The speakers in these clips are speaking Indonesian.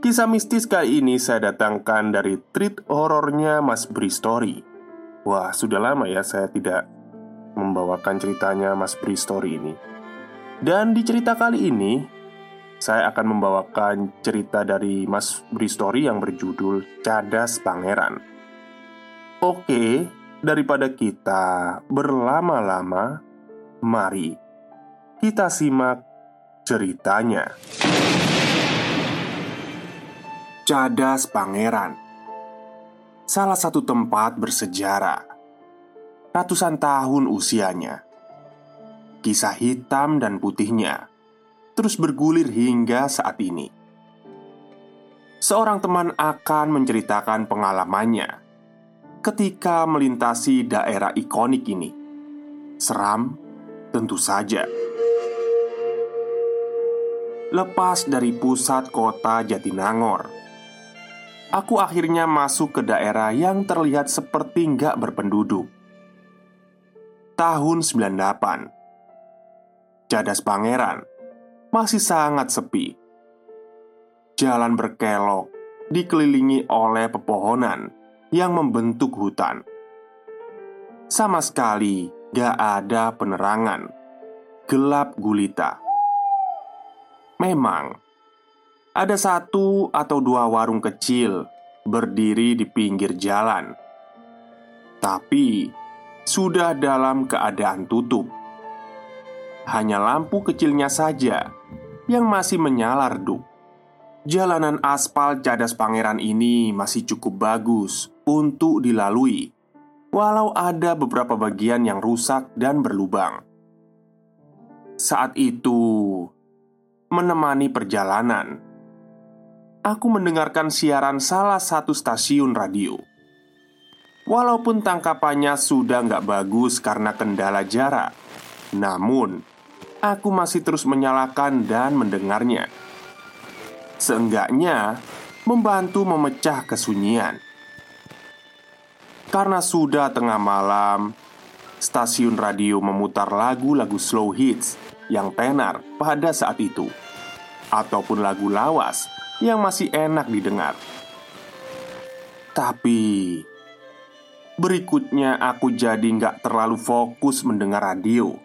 Kisah mistis kali ini saya datangkan dari treat horornya Mas Bri Story. Wah, sudah lama ya saya tidak membawakan ceritanya Mas Bri Story ini. Dan di cerita kali ini, saya akan membawakan cerita dari Mas Bri Story yang berjudul Cadas Pangeran. Oke, daripada kita berlama-lama, mari kita simak ceritanya. Cadas Pangeran. Salah satu tempat bersejarah. Ratusan tahun usianya. Kisah hitam dan putihnya Terus bergulir hingga saat ini. Seorang teman akan menceritakan pengalamannya Ketika melintasi daerah ikonik ini. Seram tentu saja. Lepas dari pusat kota Jatinangor aku akhirnya masuk ke daerah yang terlihat seperti nggak berpenduduk. Tahun 98 Cadas Pangeran masih sangat sepi. Jalan berkelok dikelilingi oleh pepohonan yang membentuk hutan. Sama sekali gak ada penerangan, gelap gulita. Memang ada satu atau dua warung kecil berdiri di pinggir jalan, tapi sudah dalam keadaan tutup. Hanya lampu kecilnya saja yang masih menyala redup. Jalanan aspal cadas pangeran ini masih cukup bagus untuk dilalui, walau ada beberapa bagian yang rusak dan berlubang. Saat itu, menemani perjalanan, aku mendengarkan siaran salah satu stasiun radio. Walaupun tangkapannya sudah nggak bagus karena kendala jarak, namun aku masih terus menyalakan dan mendengarnya. Seenggaknya membantu memecah kesunyian. Karena sudah tengah malam, stasiun radio memutar lagu-lagu slow hits yang tenar pada saat itu, ataupun lagu lawas yang masih enak didengar. Tapi berikutnya aku jadi nggak terlalu fokus mendengar radio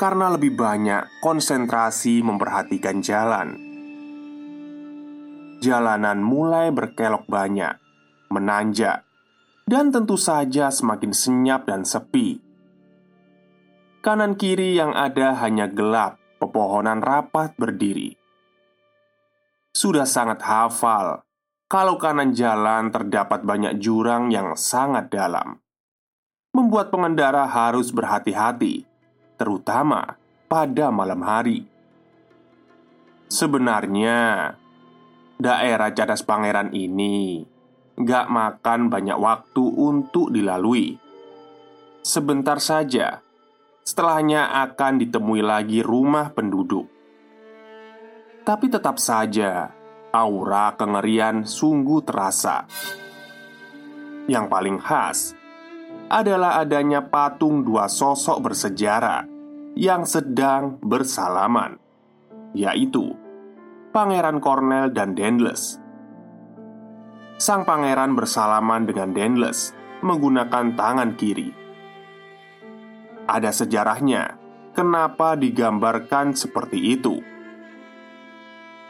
karena lebih banyak konsentrasi memperhatikan jalan. Jalanan mulai berkelok banyak, menanjak, dan tentu saja semakin senyap dan sepi. Kanan kiri yang ada hanya gelap, pepohonan rapat berdiri sudah sangat hafal kalau kanan jalan terdapat banyak jurang yang sangat dalam, membuat pengendara harus berhati-hati, terutama pada malam hari. Sebenarnya, daerah Cadas Pangeran ini gak makan banyak waktu untuk dilalui. Sebentar saja, setelahnya akan ditemui lagi rumah penduduk. Tapi tetap saja, aura kengerian sungguh terasa. Yang paling khas adalah adanya patung dua sosok bersejarah yang sedang bersalaman, yaitu Pangeran Cornell dan Dendles. Sang pangeran bersalaman dengan Dendles menggunakan tangan kiri. Ada sejarahnya kenapa digambarkan seperti itu.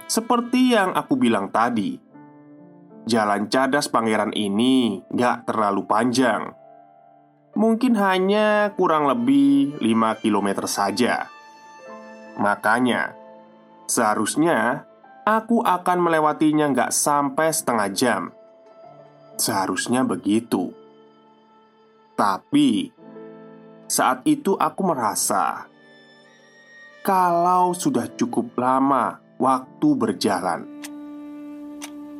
Seperti yang aku bilang tadi, Jalan Cadas Pangeran ini gak terlalu panjang. Mungkin hanya kurang lebih 5 km saja. Makanya, seharusnya aku akan melewatinya gak sampai setengah jam. Seharusnya begitu. Tapi, saat itu aku merasa Kalau sudah cukup lama waktu berjalan.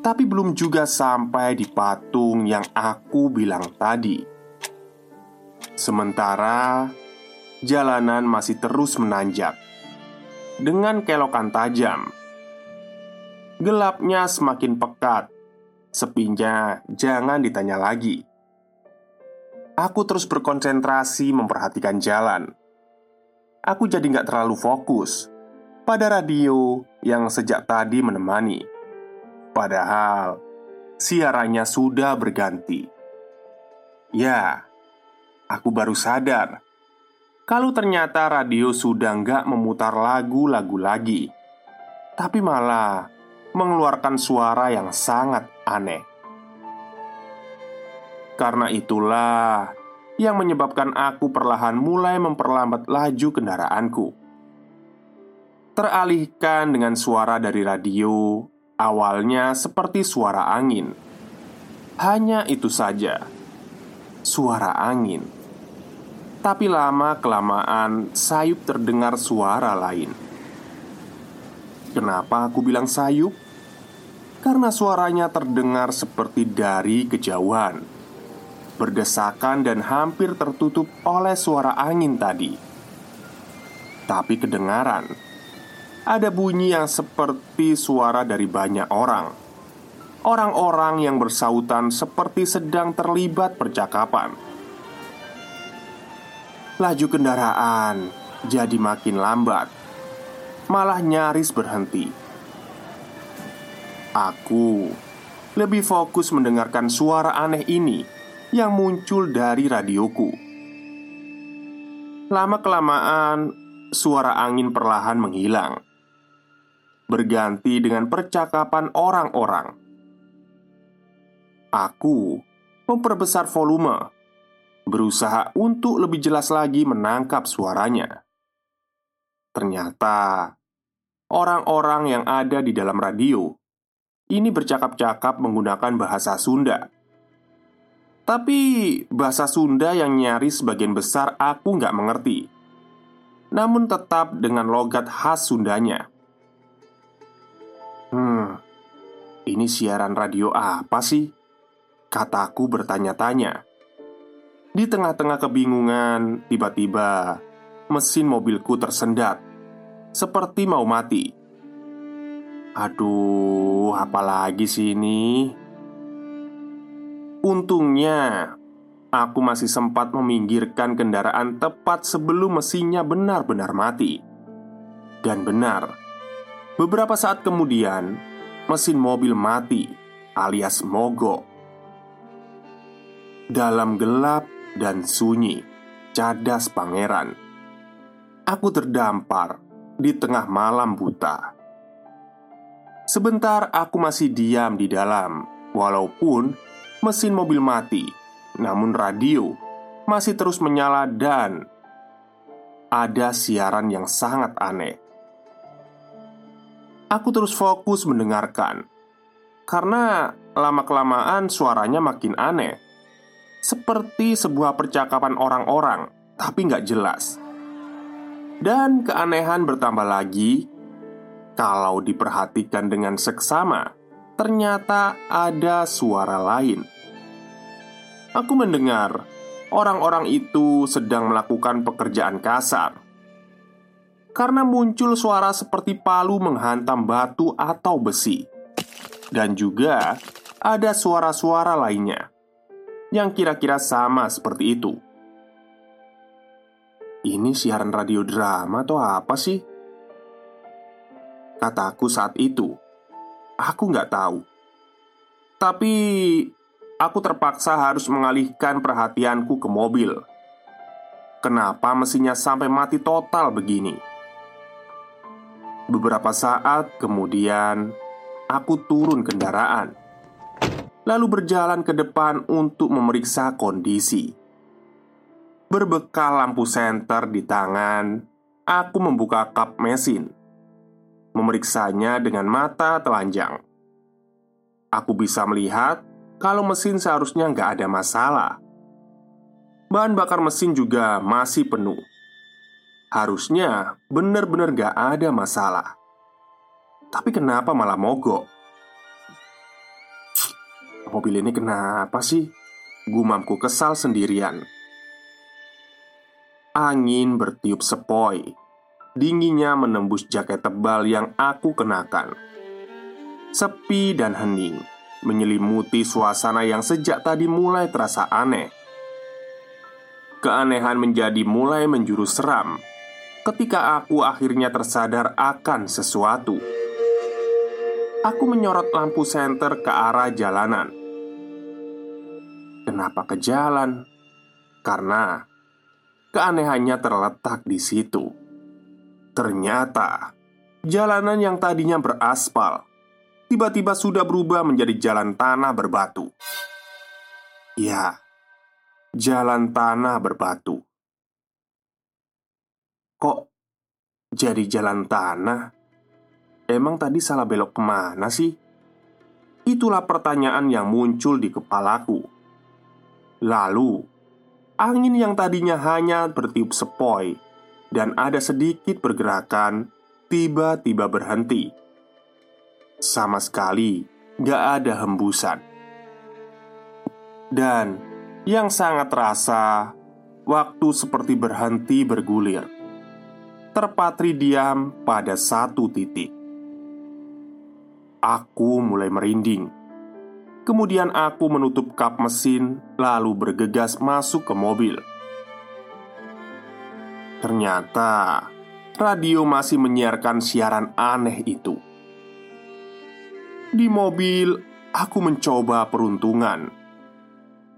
Tapi belum juga sampai di patung yang aku bilang tadi. Sementara jalanan masih terus menanjak Dengan kelokan tajam. Gelapnya semakin pekat. Sepinya jangan ditanya lagi. Aku terus berkonsentrasi memperhatikan jalan. Aku jadi nggak terlalu fokus pada radio yang sejak tadi menemani. Padahal siarannya sudah berganti. Ya, aku baru sadar kalau ternyata radio sudah nggak memutar lagu-lagu lagi, tapi malah mengeluarkan suara yang sangat aneh. Karena itulah yang menyebabkan aku perlahan mulai memperlambat laju kendaraanku teralihkan dengan suara dari radio. Awalnya seperti suara angin, hanya itu saja, suara angin. Tapi lama-kelamaan sayup terdengar suara lain. Kenapa aku bilang sayup? Karena suaranya terdengar seperti dari kejauhan, berdesakan dan hampir tertutup oleh suara angin tadi. Tapi kedengaran ada bunyi yang seperti suara dari banyak orang. Orang-orang yang bersautan seperti sedang terlibat percakapan. Laju kendaraan jadi makin lambat, malah nyaris berhenti. Aku lebih fokus mendengarkan suara aneh ini yang muncul dari radioku. Lama-kelamaan, suara angin perlahan menghilang berganti dengan percakapan orang-orang. Aku memperbesar volume, berusaha untuk lebih jelas lagi menangkap suaranya. Ternyata orang-orang yang ada di dalam radio ini bercakap-cakap menggunakan bahasa Sunda. Tapi bahasa Sunda yang nyaris sebagian besar aku nggak mengerti Namun tetap dengan logat khas Sundanya Hmm, ini siaran radio apa sih? Kataku bertanya-tanya. Di tengah-tengah kebingungan, tiba-tiba mesin mobilku tersendat, seperti mau mati. Aduh, apalagi sih ini? Untungnya, aku masih sempat meminggirkan kendaraan tepat sebelum mesinnya benar-benar mati. Dan benar, Beberapa saat kemudian, mesin mobil mati alias mogok. Dalam gelap dan sunyi, cadas pangeran. Aku terdampar di tengah malam buta. Sebentar aku masih diam di dalam, walaupun mesin mobil mati, namun radio masih terus menyala dan ada siaran yang sangat aneh Aku terus fokus mendengarkan. Karena lama-kelamaan suaranya makin aneh. Seperti sebuah percakapan orang-orang Tapi nggak jelas. Dan keanehan bertambah lagi. Kalau diperhatikan dengan seksama Ternyata ada suara lain. Aku mendengar orang-orang itu sedang melakukan pekerjaan kasar karena muncul suara seperti palu menghantam batu atau besi, dan juga ada suara-suara lainnya yang kira-kira sama seperti itu. Ini siaran radio drama atau apa sih? Kataku saat itu, aku nggak tahu. Tapi aku terpaksa harus mengalihkan perhatianku ke mobil. Kenapa mesinnya sampai mati total begini? Beberapa saat kemudian, aku turun kendaraan, lalu berjalan ke depan untuk memeriksa kondisi. Berbekal lampu senter di tangan, aku membuka kap mesin, memeriksanya dengan mata telanjang. Aku bisa melihat kalau mesin seharusnya nggak ada masalah. Bahan bakar mesin juga masih penuh Harusnya benar-benar gak ada masalah. Tapi kenapa malah mogok? Mobil ini kenapa sih? Gumamku kesal sendirian. Angin bertiup sepoi. Dinginnya menembus jaket tebal yang aku kenakan. Sepi dan hening Menyelimuti suasana yang sejak tadi mulai terasa aneh. Keanehan menjadi mulai menjurus seram ketika aku akhirnya tersadar akan sesuatu. Aku menyorot lampu senter ke arah jalanan. Kenapa ke jalan? Karena keanehannya terletak di situ. Ternyata jalanan yang tadinya beraspal tiba-tiba sudah berubah menjadi jalan tanah berbatu. Ya, jalan tanah berbatu. Kok jadi jalan tanah? Emang tadi salah belok ke mana sih? Itulah pertanyaan yang muncul di kepalaku. Lalu, angin yang tadinya hanya bertiup sepoi dan ada sedikit pergerakan, tiba-tiba berhenti. Sama sekali gak ada hembusan. Dan yang sangat terasa, waktu seperti berhenti bergulir terpatri diam pada satu titik. Aku mulai merinding. Kemudian aku menutup kap mesin, lalu bergegas masuk ke mobil. Ternyata radio masih menyiarkan siaran aneh itu. Di mobil, aku mencoba peruntungan,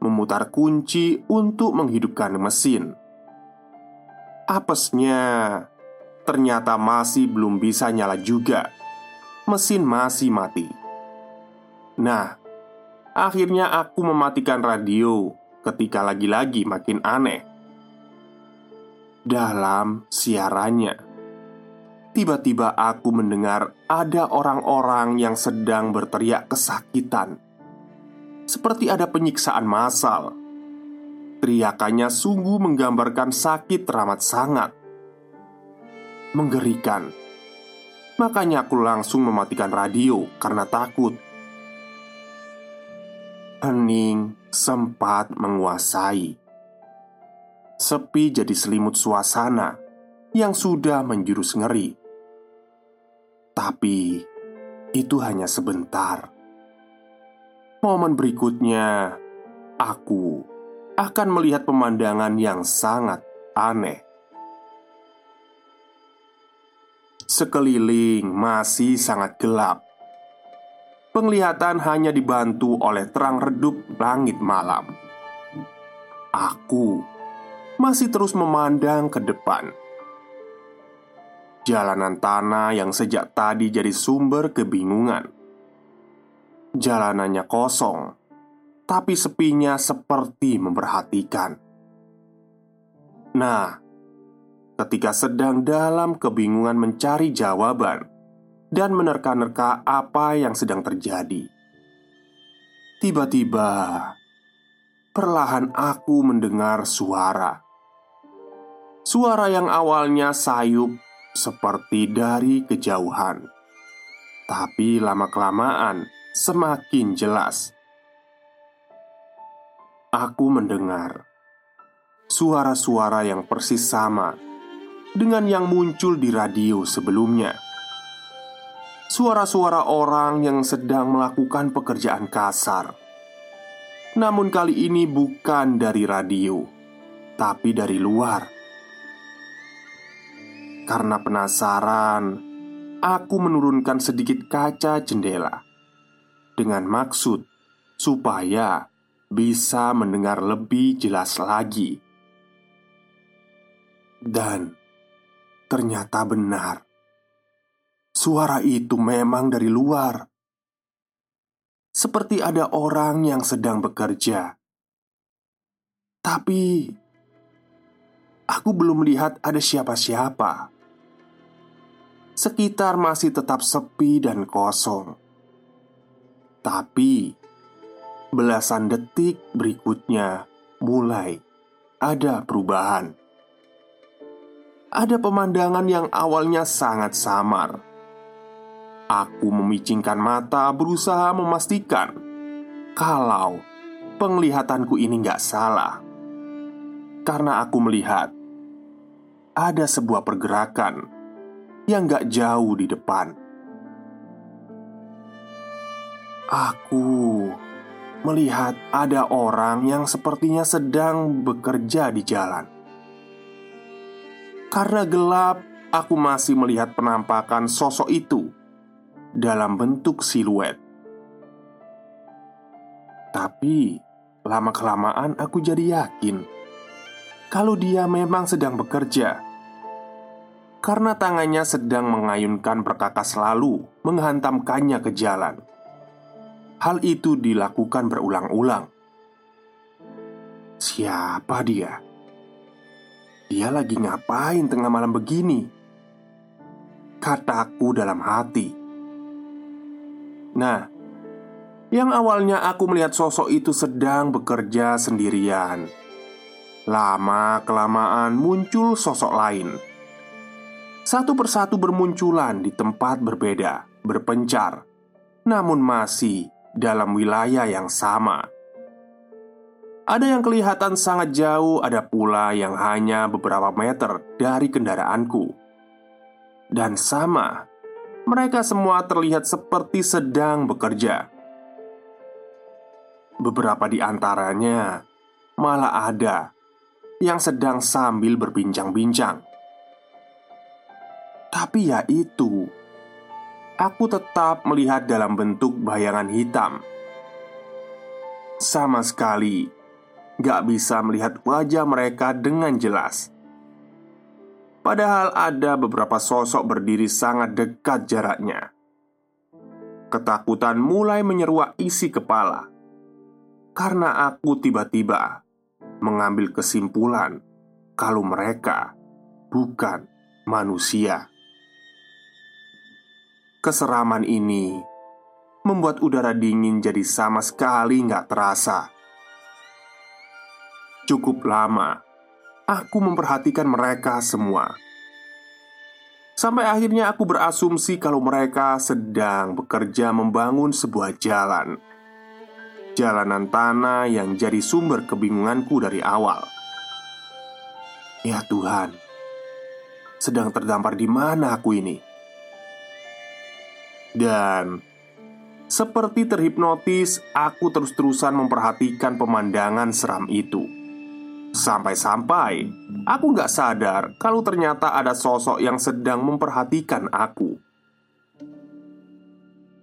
memutar kunci untuk menghidupkan mesin. Apesnya, ternyata masih belum bisa nyala juga. Mesin masih mati. Nah, akhirnya aku mematikan radio ketika lagi-lagi makin aneh. Dalam siarannya, tiba-tiba aku mendengar ada orang-orang yang sedang berteriak kesakitan, seperti ada penyiksaan massal. Teriakannya sungguh menggambarkan sakit teramat sangat menggerikan. Makanya aku langsung mematikan radio karena takut. Hening sempat menguasai. Sepi jadi selimut suasana yang sudah menjurus ngeri. Tapi itu hanya sebentar. Momen berikutnya, aku akan melihat pemandangan yang sangat aneh. Sekeliling masih sangat gelap. Penglihatan hanya dibantu oleh terang redup langit malam. Aku masih terus memandang ke depan. Jalanan tanah yang sejak tadi jadi sumber kebingungan. Jalanannya kosong, tapi sepinya seperti memperhatikan. Nah, ketika sedang dalam kebingungan mencari jawaban dan menerka-nerka apa yang sedang terjadi. Tiba-tiba, perlahan aku mendengar suara. Suara yang awalnya sayup seperti dari kejauhan, tapi lama-kelamaan semakin jelas. Aku mendengar suara-suara yang persis sama dengan yang muncul di radio sebelumnya. Suara-suara orang yang sedang melakukan pekerjaan kasar, namun kali ini bukan dari radio, tapi dari luar. Karena penasaran, aku menurunkan sedikit kaca jendela dengan maksud supaya bisa mendengar lebih jelas lagi. Dan Ternyata benar. suara itu memang dari luar, seperti ada orang yang sedang bekerja, tapi aku belum melihat ada siapa-siapa. Sekitar masih tetap sepi dan kosong, tapi belasan detik berikutnya mulai ada perubahan. Ada pemandangan yang awalnya sangat samar. Aku memicingkan mata, berusaha memastikan kalau penglihatanku ini nggak salah, karena aku melihat ada sebuah pergerakan yang gak jauh di depan. Aku melihat ada orang yang sepertinya sedang bekerja di jalan. Karena gelap, aku masih melihat penampakan sosok itu dalam bentuk siluet. Tapi lama-kelamaan aku jadi yakin kalau dia memang sedang bekerja karena tangannya sedang mengayunkan perkakas lalu menghantamkannya ke jalan. Hal itu dilakukan berulang-ulang. Siapa dia? Dia lagi ngapain tengah malam begini? Kataku dalam hati. Nah, yang awalnya aku melihat sosok itu sedang bekerja sendirian. Lama-kelamaan muncul sosok lain satu persatu bermunculan di tempat berbeda, berpencar, namun masih dalam wilayah yang sama. Ada yang kelihatan sangat jauh, ada pula yang hanya beberapa meter dari kendaraanku, dan sama. Mereka semua terlihat seperti sedang bekerja. Beberapa di antaranya malah ada yang sedang sambil berbincang-bincang tapi ya itu Aku tetap melihat dalam bentuk bayangan hitam Sama sekali Gak bisa melihat wajah mereka dengan jelas. Padahal ada beberapa sosok berdiri sangat dekat jaraknya. Ketakutan mulai menyeruak isi kepala. Karena aku tiba-tiba mengambil kesimpulan Kalau mereka bukan manusia. Keseraman ini membuat udara dingin jadi sama sekali nggak terasa. Cukup lama, aku memperhatikan mereka semua. Sampai akhirnya aku berasumsi kalau mereka sedang bekerja membangun sebuah jalan. Jalanan tanah yang jadi sumber kebingunganku dari awal. Ya Tuhan, sedang terdampar di mana aku ini? Dan seperti terhipnotis, aku terus-terusan memperhatikan pemandangan seram itu. Sampai-sampai aku nggak sadar kalau ternyata ada sosok yang sedang memperhatikan aku.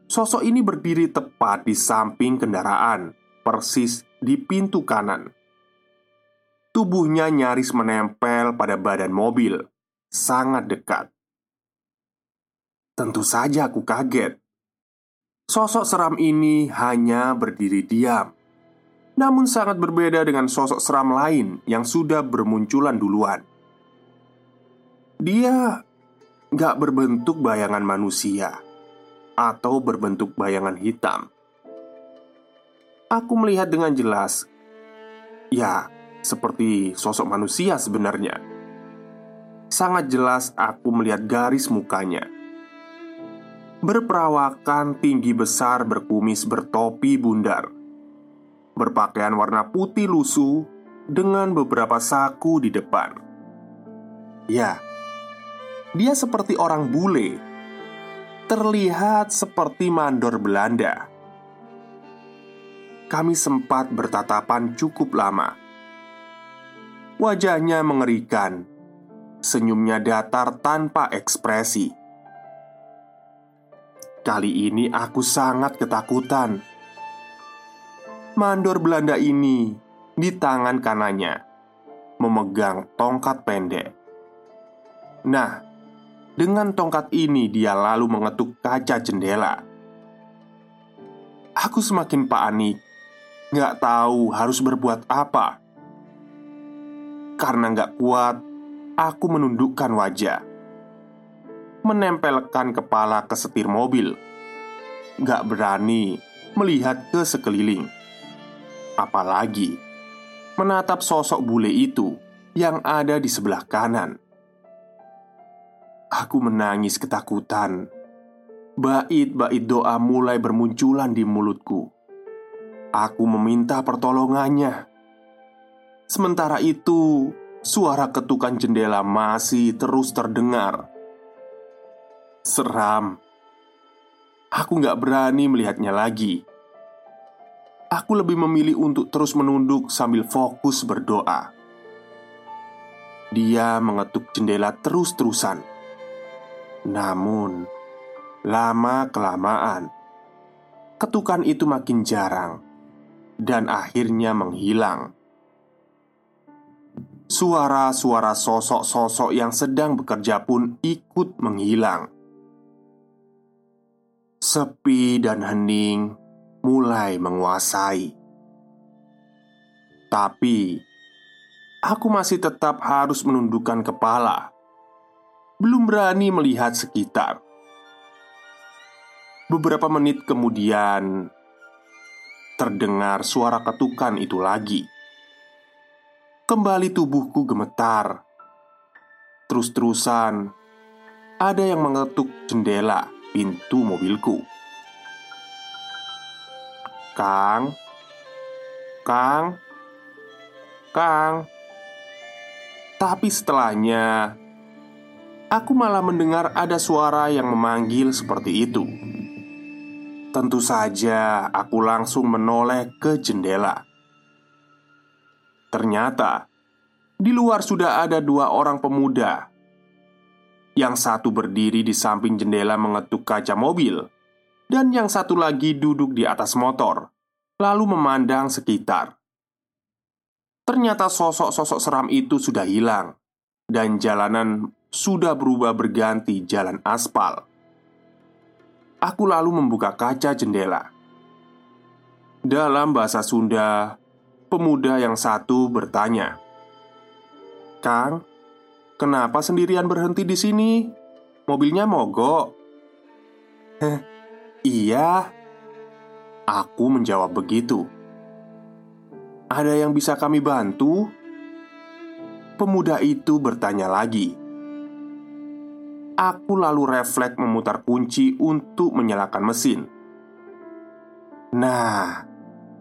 Sosok ini berdiri tepat di samping kendaraan, persis di pintu kanan. Tubuhnya nyaris menempel pada badan mobil, sangat dekat. Tentu saja aku kaget. Sosok seram ini hanya berdiri diam, namun sangat berbeda dengan sosok seram lain yang sudah bermunculan duluan. Dia gak berbentuk bayangan manusia atau berbentuk bayangan hitam. Aku melihat dengan jelas, ya, seperti sosok manusia sebenarnya. Sangat jelas, aku melihat garis mukanya berperawakan tinggi besar berkumis bertopi bundar Berpakaian warna putih lusuh dengan beberapa saku di depan. Ya, dia seperti orang bule. Terlihat seperti mandor Belanda. Kami sempat bertatapan cukup lama. Wajahnya mengerikan. Senyumnya datar tanpa ekspresi. Kali ini aku sangat ketakutan. Mandor Belanda ini di tangan kanannya memegang tongkat pendek. Nah, Dengan tongkat ini, dia lalu mengetuk kaca jendela. Aku semakin panik, gak tahu harus berbuat apa. Karena gak kuat, aku menundukkan wajah, menempelkan kepala ke setir mobil. Gak berani melihat ke sekeliling, apalagi menatap sosok bule itu yang ada di sebelah kanan. Aku menangis ketakutan. Bait-bait doa mulai bermunculan di mulutku. Aku meminta pertolongannya. Sementara itu, suara ketukan jendela masih terus terdengar. Seram. Aku gak berani melihatnya lagi. Aku lebih memilih untuk terus menunduk sambil fokus berdoa. Dia mengetuk jendela terus-terusan namun, lama-kelamaan ketukan itu makin jarang dan akhirnya menghilang. Suara-suara sosok-sosok yang sedang bekerja pun ikut menghilang. Sepi dan hening mulai menguasai, tapi aku masih tetap harus menundukkan kepala belum berani melihat sekitar. Beberapa menit kemudian, terdengar suara ketukan itu lagi. Kembali tubuhku gemetar. Terus-terusan, ada yang mengetuk jendela pintu mobilku. Kang, Kang, Kang. Tapi setelahnya aku malah mendengar ada suara yang memanggil seperti itu. Tentu saja, aku langsung menoleh ke jendela. Ternyata di luar sudah ada dua orang pemuda. Yang satu berdiri di samping jendela mengetuk kaca mobil, dan yang satu lagi duduk di atas motor, lalu memandang sekitar. Ternyata sosok-sosok seram itu sudah hilang, dan jalanan sudah berubah berganti jalan aspal. Aku lalu membuka kaca jendela. Dalam bahasa Sunda, pemuda yang satu bertanya, "Kang, kenapa sendirian berhenti di sini? Mobilnya mogok." Iya. Aku menjawab begitu. "Ada yang bisa kami bantu?" Pemuda itu bertanya lagi. Aku lalu refleks memutar kunci untuk menyalakan mesin. Nah,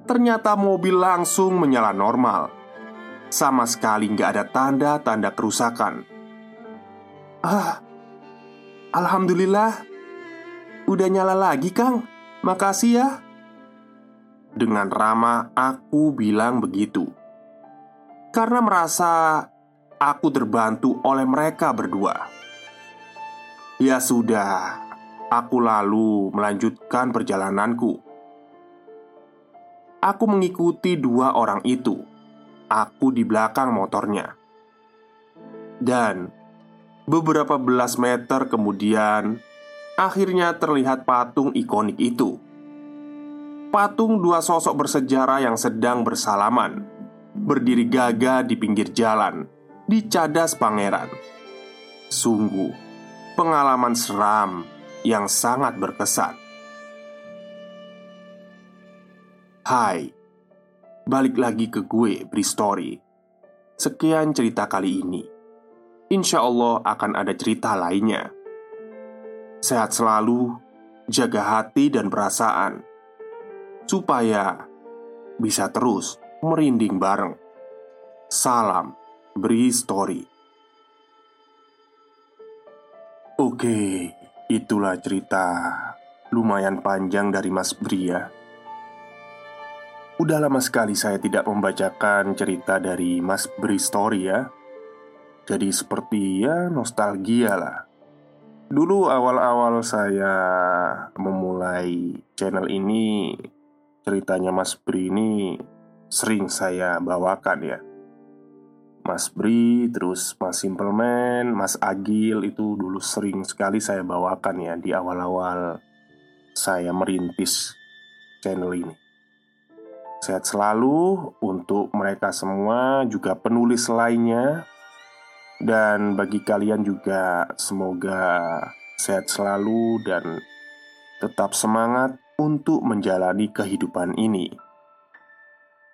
ternyata mobil langsung menyala normal. Sama sekali nggak ada tanda-tanda kerusakan. Ah, alhamdulillah, udah nyala lagi, Kang. Makasih ya. Dengan ramah, aku bilang begitu karena merasa aku terbantu oleh mereka berdua. Ya sudah, aku lalu melanjutkan perjalananku. Aku mengikuti dua orang itu. Aku di belakang motornya, dan beberapa belas meter kemudian, akhirnya terlihat patung ikonik itu. Patung dua sosok bersejarah yang sedang bersalaman, berdiri gagah di pinggir jalan, di cadas pangeran. Sungguh pengalaman seram yang sangat berkesan. Hai, balik lagi ke gue, Bri Story. Sekian cerita kali ini. Insya Allah akan ada cerita lainnya. Sehat selalu, jaga hati dan perasaan, supaya bisa terus merinding bareng. Salam, Bri Story. Oke, itulah cerita lumayan panjang dari Mas Bria. Ya. Udah lama sekali saya tidak membacakan cerita dari Mas Bri Story ya. Jadi seperti ya nostalgia lah. Dulu awal-awal saya memulai channel ini, ceritanya Mas Bri ini sering saya bawakan ya. Mas Bri, terus Mas Simpleman, Mas Agil itu dulu sering sekali saya bawakan ya di awal-awal saya merintis channel ini. Sehat selalu untuk mereka semua, juga penulis lainnya, dan bagi kalian juga semoga sehat selalu dan tetap semangat untuk menjalani kehidupan ini.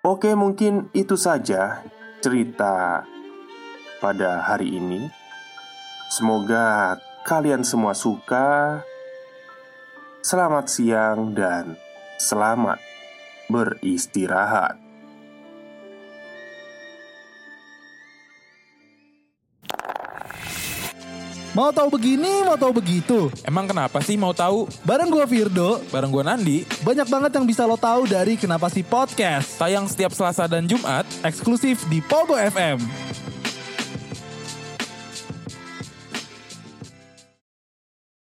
Oke, mungkin itu saja cerita pada hari ini. Semoga kalian semua suka. Selamat siang dan selamat beristirahat. Mau tahu begini, mau tahu begitu. Emang kenapa sih mau tahu? Bareng gue Firdo, Bareng gua Nandi, banyak banget yang bisa lo tahu dari Kenapa sih Podcast. tayang setiap Selasa dan Jumat Eksklusif di Pogo FM.